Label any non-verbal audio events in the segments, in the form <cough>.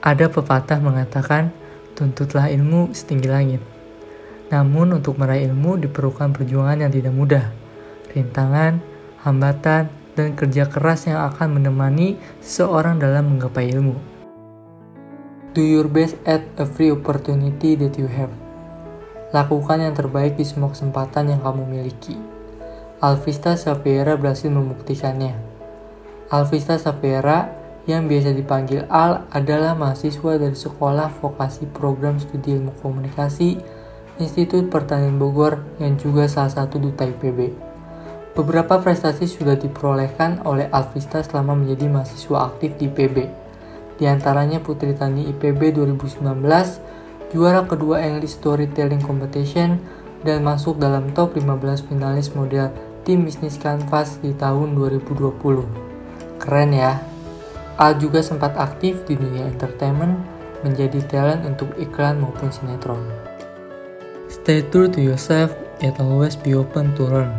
Ada pepatah mengatakan, tuntutlah ilmu setinggi langit. Namun untuk meraih ilmu diperlukan perjuangan yang tidak mudah, rintangan, hambatan, dan kerja keras yang akan menemani seseorang dalam menggapai ilmu. Do your best at every opportunity that you have. Lakukan yang terbaik di semua kesempatan yang kamu miliki. Alvista Savera berhasil membuktikannya. Alvista Savera yang biasa dipanggil Al adalah mahasiswa dari Sekolah Vokasi Program Studi Ilmu Komunikasi Institut Pertanian Bogor yang juga salah satu duta IPB. Beberapa prestasi sudah diperolehkan oleh Alvista selama menjadi mahasiswa aktif di IPB. Di antaranya Putri Tani IPB 2019, juara kedua English Storytelling Competition, dan masuk dalam top 15 finalis model tim bisnis Canvas di tahun 2020. Keren ya! Al juga sempat aktif di dunia entertainment, menjadi talent untuk iklan maupun sinetron. Stay true to yourself and always be open to learn.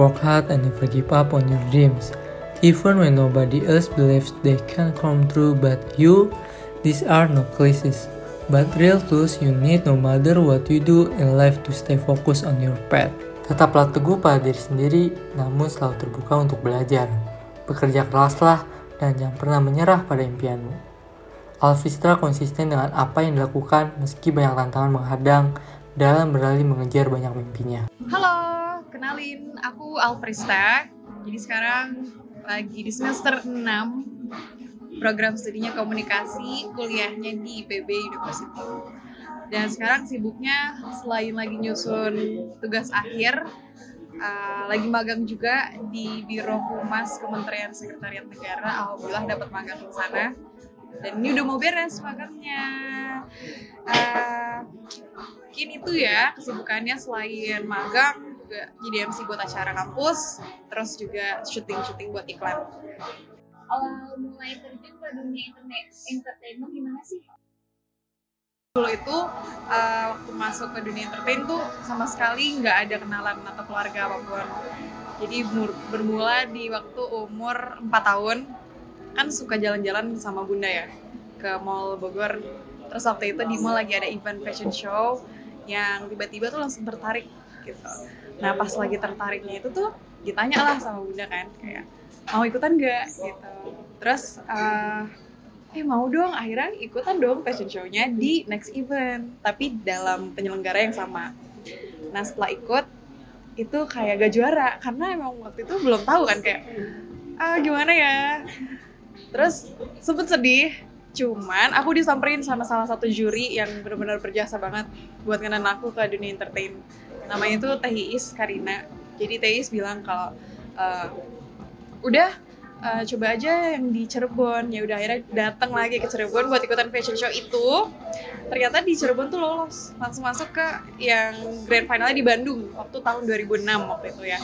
Work hard and never give up on your dreams. Even when nobody else believes they can come true but you, these are no cliches, but real tools you need no matter what you do in life to stay focused on your path. Tetaplah teguh pada diri sendiri, namun selalu terbuka untuk belajar. Bekerja keraslah, dan jangan pernah menyerah pada impianmu. Alvistra konsisten dengan apa yang dilakukan meski banyak tantangan menghadang dalam beralih mengejar banyak mimpinya. Halo, kenalin aku Alfrista. Jadi sekarang lagi di semester 6 program studinya komunikasi, kuliahnya di IPB University. Dan sekarang sibuknya selain lagi nyusun tugas akhir, uh, lagi magang juga di Biro Humas Kementerian Sekretariat Negara. Alhamdulillah dapat magang di sana. Dan ini udah mau beres magangnya. Uh, mungkin itu ya kesibukannya selain magang juga jadi MC buat acara kampus, terus juga syuting-syuting buat iklan. Awal mulai terjun ke dunia internet entertainment gimana sih? Dulu itu uh, waktu masuk ke dunia entertain tuh sama sekali nggak ada kenalan atau keluarga apa pun. Jadi bermula di waktu umur 4 tahun kan suka jalan-jalan sama bunda ya ke mall Bogor. Terus waktu itu di mall lagi ada event fashion show yang tiba-tiba tuh langsung tertarik gitu. Nah pas lagi tertariknya itu tuh ditanya lah sama bunda kan kayak mau ikutan gak gitu. Terus uh, eh mau dong. Akhirnya ikutan dong fashion show-nya di next event tapi dalam penyelenggara yang sama. Nah setelah ikut itu kayak gak juara karena emang waktu itu belum tahu kan kayak ah gimana ya? Terus sempet sedih cuman aku disamperin sama salah satu juri yang benar-benar berjasa banget buat ngenan aku ke dunia entertain. Namanya itu Teh Karina. Jadi Teh bilang kalau uh, udah uh, coba aja yang di Cirebon. Ya udah akhirnya datang lagi ke Cirebon buat ikutan fashion show itu. Ternyata di Cirebon tuh lolos. Langsung masuk ke yang grand finalnya di Bandung waktu tahun 2006 waktu itu ya.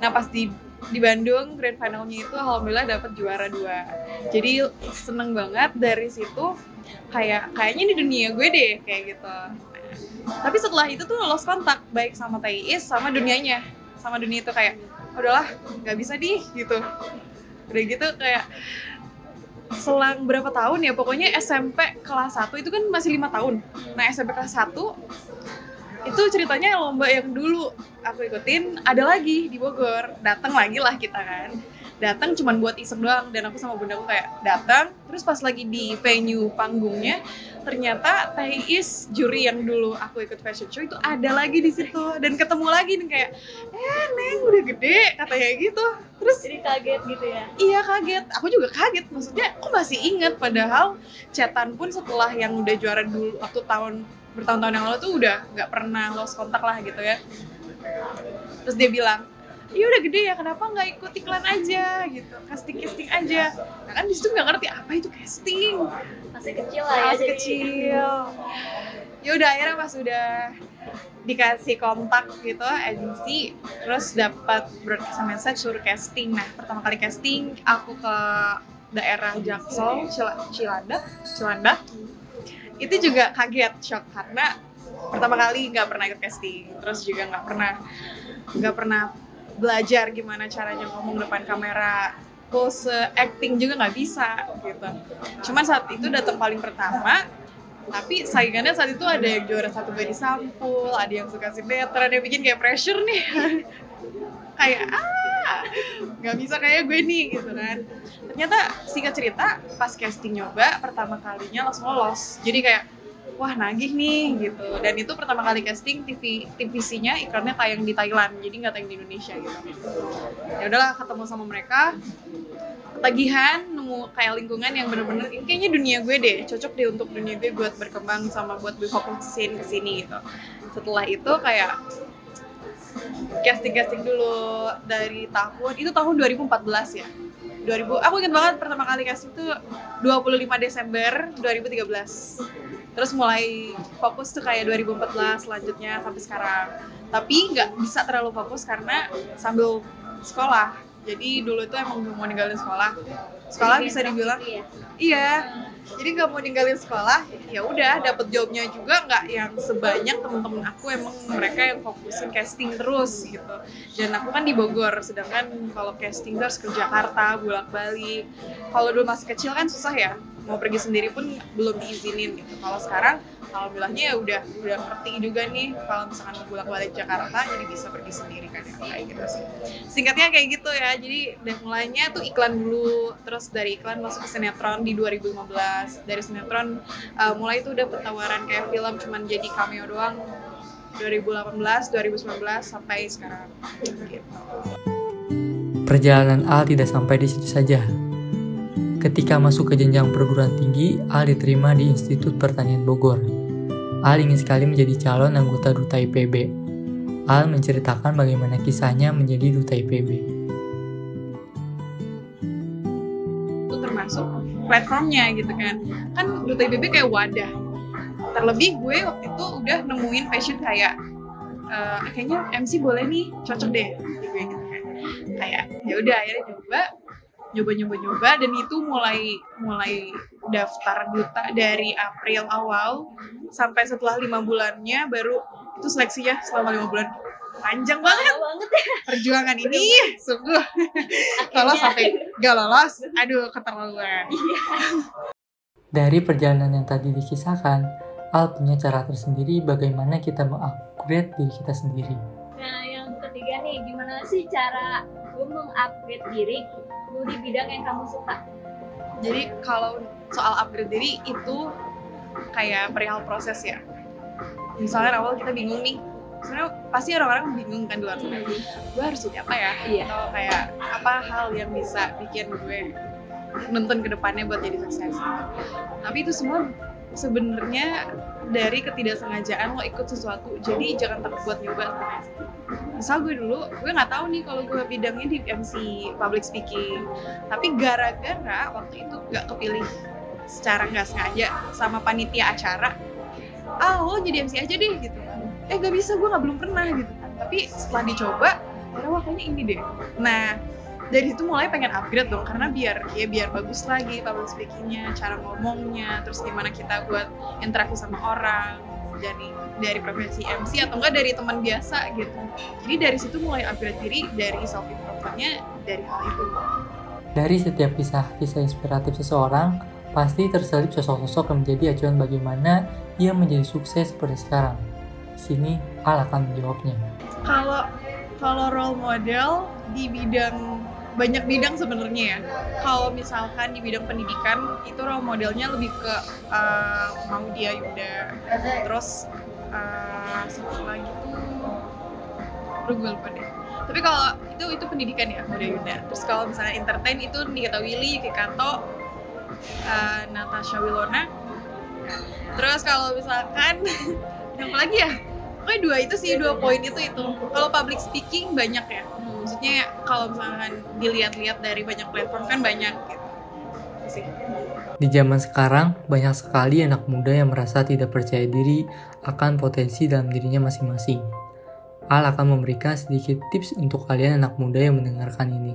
Nah pas di di Bandung grand finalnya itu alhamdulillah dapat juara dua. Jadi seneng banget dari situ. Kayak kayaknya di dunia gue deh kayak gitu. Tapi setelah itu tuh lost kontak baik sama Thais sama dunianya. Sama dunia itu kayak udahlah nggak bisa di gitu udah gitu kayak selang berapa tahun ya? Pokoknya SMP kelas 1 itu kan masih lima tahun. Nah SMP kelas 1 itu ceritanya lomba yang dulu aku ikutin ada lagi di Bogor. Datang lagi lah kita kan datang cuman buat iseng doang. Dan aku sama bundaku kayak datang terus pas lagi di venue panggungnya ternyata Thais juri yang dulu aku ikut fashion show itu ada lagi di situ. Dan ketemu lagi nih kayak eh neng udah gede katanya gitu. Terus jadi kaget gitu ya? Iya kaget. Aku juga kaget. Maksudnya aku masih inget padahal chatan pun setelah yang udah juara dulu waktu tahun bertahun-tahun yang lalu tuh udah nggak pernah lost kontak lah gitu ya. Terus dia bilang iya udah gede ya kenapa nggak ikut iklan aja? Gitu. Casting casting aja. Nah kan di situ nggak ngerti apa itu casting. Masih kecil lah ya masih kecil. Ya udah akhirnya pas udah dikasih kontak gitu agensi terus dapat broadcast message suruh casting. Nah pertama kali casting aku ke daerah Jaksel Cilandak Cilandak. Itu juga kaget shock karena pertama kali nggak pernah ikut casting terus juga nggak pernah nggak pernah belajar gimana caranya ngomong depan kamera pose acting juga nggak bisa gitu. Cuman saat itu datang paling pertama tapi saingannya saat itu ada yang juara satu body sampul ada yang suka sinetron yang bikin kayak pressure nih. <laughs> Kayak ah nggak bisa kayak gue nih gitu kan. Ternyata singkat cerita pas casting nyoba pertama kalinya langsung lolos. Jadi kayak wah nagih nih gitu. Dan itu pertama kali casting TV TVC-nya iklannya tayang di Thailand jadi nggak tayang di Indonesia gitu. Ya udahlah ketemu sama mereka. Ketagihan nemu kayak lingkungan yang bener-bener kayaknya dunia gue deh cocok deh untuk dunia gue buat berkembang sama buat berfokusin ke sini gitu. Setelah itu kayak casting casting dulu dari tahun itu tahun 2014 ya. 2000 aku inget banget pertama kali casting itu 25 Desember 2013 terus mulai fokus tuh kayak 2014 selanjutnya sampai sekarang. Tapi nggak bisa terlalu fokus karena sambil sekolah jadi dulu itu emang mau ninggalin sekolah. Sekolah bisa dibilang. Iya. iya. Jadi nggak mau ninggalin sekolah ya udah dapet jobnya juga nggak yang sebanyak temen-temen aku. Emang mereka yang fokusin casting terus gitu. Dan aku kan di Bogor sedangkan kalau casting terus ke Jakarta bolak balik kalau dulu masih kecil kan susah ya. Mau pergi sendiri pun belum diizinin gitu. Kalau sekarang alhamdulillahnya ya udah udah ngerti juga nih kalau misalkan mau balik Jakarta jadi bisa pergi sendiri ya kayak gitu sih singkatnya kayak gitu ya jadi dari mulainya tuh iklan dulu terus dari iklan masuk ke sinetron di 2015 dari sinetron uh, mulai tuh udah tawaran kayak film cuman jadi cameo doang 2018 2019 sampai sekarang gitu Perjalanan Al tidak sampai di situ saja. Ketika masuk ke jenjang perguruan tinggi, Al diterima di Institut Pertanian Bogor. Al ingin sekali menjadi calon anggota Duta IPB. Al menceritakan bagaimana kisahnya menjadi Duta IPB. itu termasuk platformnya gitu kan kan Duta IPB kayak wadah terlebih gue waktu itu udah nemuin passion kayak eh, kayaknya MC boleh nih cocok deh gue gitu kan kayak ya udah akhirnya nyoba nyoba nyoba nyoba dan itu mulai mulai daftar duta dari April awal sampai setelah lima bulannya baru itu seleksinya selama lima bulan. Panjang banget. Banget ya. perjuangan ini sungguh. Kalau sampai gak lolos. <laughs> Aduh keterlaluan. Dari perjalanan yang tadi dikisahkan, Al punya cara tersendiri bagaimana kita mengupgrade diri kita sendiri. Gimana sih cara lu mengupgrade diri lu di bidang yang kamu suka? jadi kalau soal upgrade diri itu kayak perihal proses ya. Misalnya awal kita bingung nih sebenarnya pasti orang-orang bingung kan di luar sana. Gue harus jadi apa ya? Iya. atau kayak apa hal yang bisa bikin gue nonton ke depannya buat jadi sukses. Tapi itu semua sebenarnya dari ketidaksengajaan lo ikut sesuatu. Jadi jangan takut buat nyoba. sebenarnya misal gue dulu gue nggak tahu nih kalau gue bidangnya di MC public speaking. Tapi gara-gara waktu itu nggak kepilih secara nggak sengaja sama panitia acara ah lo jadi MC aja deh gitu eh gak bisa gue nggak belum pernah gitu tapi setelah dicoba akhirnya wah kayaknya ini deh. Nah dari situ mulai pengen upgrade dong karena biar ya biar bagus lagi public speakingnya cara ngomongnya terus gimana kita buat interaksi sama orang dari dari profesi MC atau enggak dari teman biasa gitu jadi dari situ mulai upgrade diri dari self improvementnya dari hal itu Dari setiap kisah-kisah inspiratif seseorang, pasti terselip sosok-sosok yang menjadi acuan bagaimana ia menjadi sukses seperti sekarang. Di sini Al akan menjawabnya. kalau kalau role model di bidang banyak bidang sebenarnya ya. Kalau misalkan di bidang pendidikan itu role modelnya lebih ke uh, Maudia Yuda. Terus uh, satu lagi tuh gue lupa deh. Tapi kalau itu itu pendidikan ya Maudia Yuda. Terus kalau misalnya entertain itu Nikita Willy, Yuki Kato, uh, Natasha Wilona. Terus kalau misalkan <laughs> apa lagi ya? Pokoknya dua itu sih, dua poin itu itu. Kalau public speaking banyak ya. Maksudnya kalau misalkan dilihat-lihat dari banyak platform kan banyak gitu. Sih. Di zaman sekarang, banyak sekali anak muda yang merasa tidak percaya diri akan potensi dalam dirinya masing-masing. Al akan memberikan sedikit tips untuk kalian anak muda yang mendengarkan ini.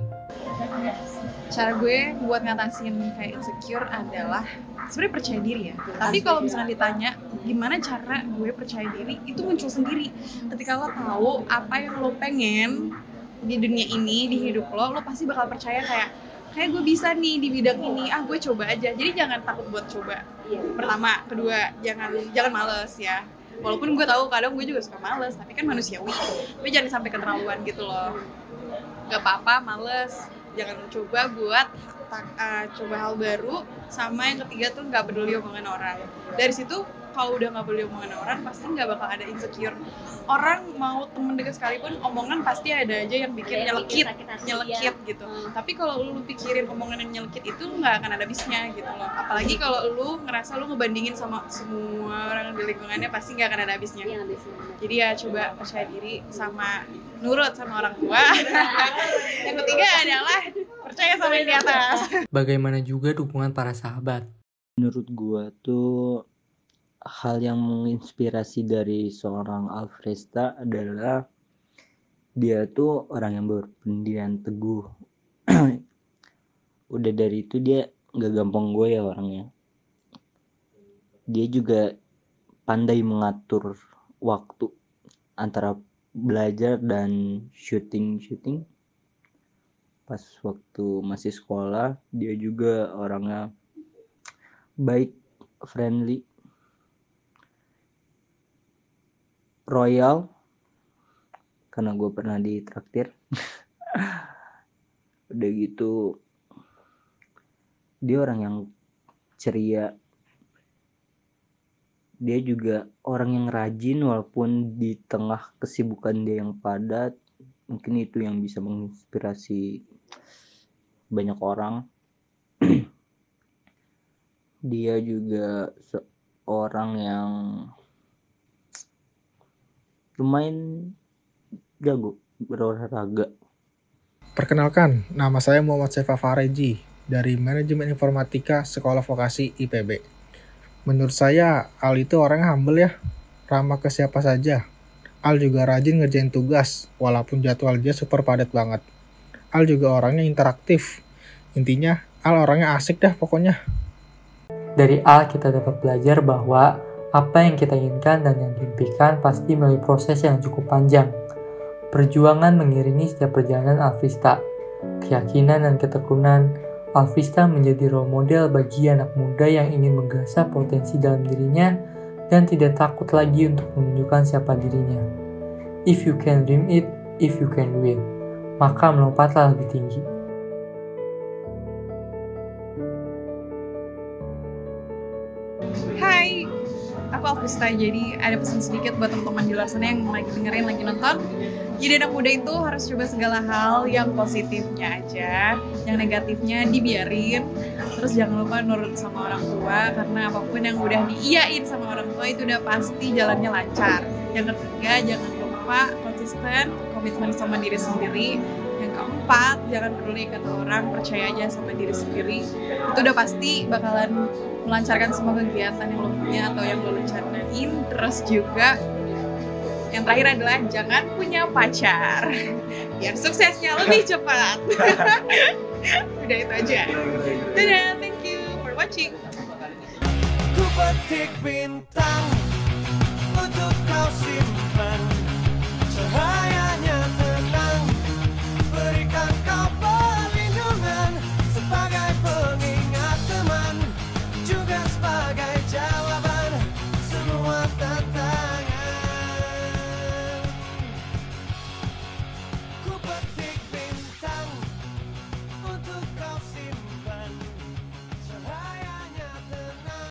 Cara gue buat ngatasin kayak insecure adalah sebenarnya percaya diri ya. Tapi kalau misalkan ditanya gimana cara gue percaya diri, itu muncul sendiri. Ketika lo tahu apa yang lo pengen di dunia ini, di hidup lo, lo pasti bakal percaya kayak kayak gue bisa nih di bidang ini ah gue coba aja. Jadi jangan takut buat coba. Iya. pertama kedua jangan jangan males ya. Walaupun gue tahu kadang gue juga suka males tapi kan manusiawi. Tapi jangan sampai keterlaluan gitu loh. Nggak apa-apa males. Jangan coba buat uh, coba hal baru sama yang ketiga tuh nggak peduli omongan orang. Dari situ kalau udah nggak peduli omongan orang pasti nggak bakal ada insecure. Orang mau temen deket sekalipun omongan pasti ada aja yang bikin bikin nyelekit nyelekit dia. gitu. Hmm. tapi kalau lu pikirin omongan yang nyelekit itu nggak akan ada habisnya gitu loh. Apalagi kalau lu ngerasa lu ngebandingin sama semua orang di lingkungannya pasti nggak akan ada habisnya. Iya, jadi ya coba percaya diri sama nurut sama orang tua. <laughs> Yang ketiga adalah percaya sama yang di atas. Bagaimana juga dukungan para sahabat? Menurut gua tuh hal yang menginspirasi dari seorang Alfresta adalah dia tuh orang yang berpendirian teguh. <clears throat> Udah dari itu dia nggak gampang gue ya orangnya. Dia juga pandai mengatur waktu antara belajar dan syuting syuting. Pas waktu masih sekolah dia juga orangnya baik, friendly, royal karena gue pernah ditraktir. <laughs> Udah gitu dia orang yang ceria. Dia juga orang yang rajin walaupun di tengah kesibukan dia yang padat mungkin itu yang bisa menginspirasi banyak orang. <clears throat> Dia juga seorang yang lumayan jago berolahraga Perkenalkan, nama saya Muhammad Sefa Fareji dari Manajemen Informatika Sekolah Vokasi IPB. Menurut saya, Al itu orang humble ya, ramah ke siapa saja. Al juga rajin ngerjain tugas, walaupun jadwal dia super padat banget. Al juga orangnya interaktif. Intinya, Al orangnya asik dah pokoknya. Dari A kita dapat belajar bahwa apa yang kita inginkan dan yang diimpikan pasti melalui proses yang cukup panjang. Perjuangan mengiringi setiap perjalanan Alvista. Keyakinan dan ketekunan Alvista menjadi role model bagi anak muda yang ingin menggasah potensi dalam dirinya dan tidak takut lagi untuk menunjukkan siapa dirinya. If you can dream it, if you can do maka melompatlah lebih tinggi. Hai, aku Alvista. Jadi ada pesan sedikit buat teman-teman di luar sana yang lagi dengerin, lagi nonton. Jadi anak muda itu harus coba segala hal yang positifnya aja, yang negatifnya dibiarin. Terus jangan lupa nurut sama orang tua karena apa pun yang udah diiyain sama orang tua itu udah pasti jalannya lancar. Yang ketiga, jangan lupa konsisten, komitmen sama diri sendiri. Yang keempat, jangan peduli kata orang, percaya aja sama diri sendiri. Itu udah pasti bakalan melancarkan semua kegiatan yang lo punya atau yang lo rencanain. Terus juga yang terakhir adalah jangan punya pacar. Biar suksesnya lebih <laughs> cepat. <laughs> Udah itu aja. Dadah thank you for watching. Ku petik bintang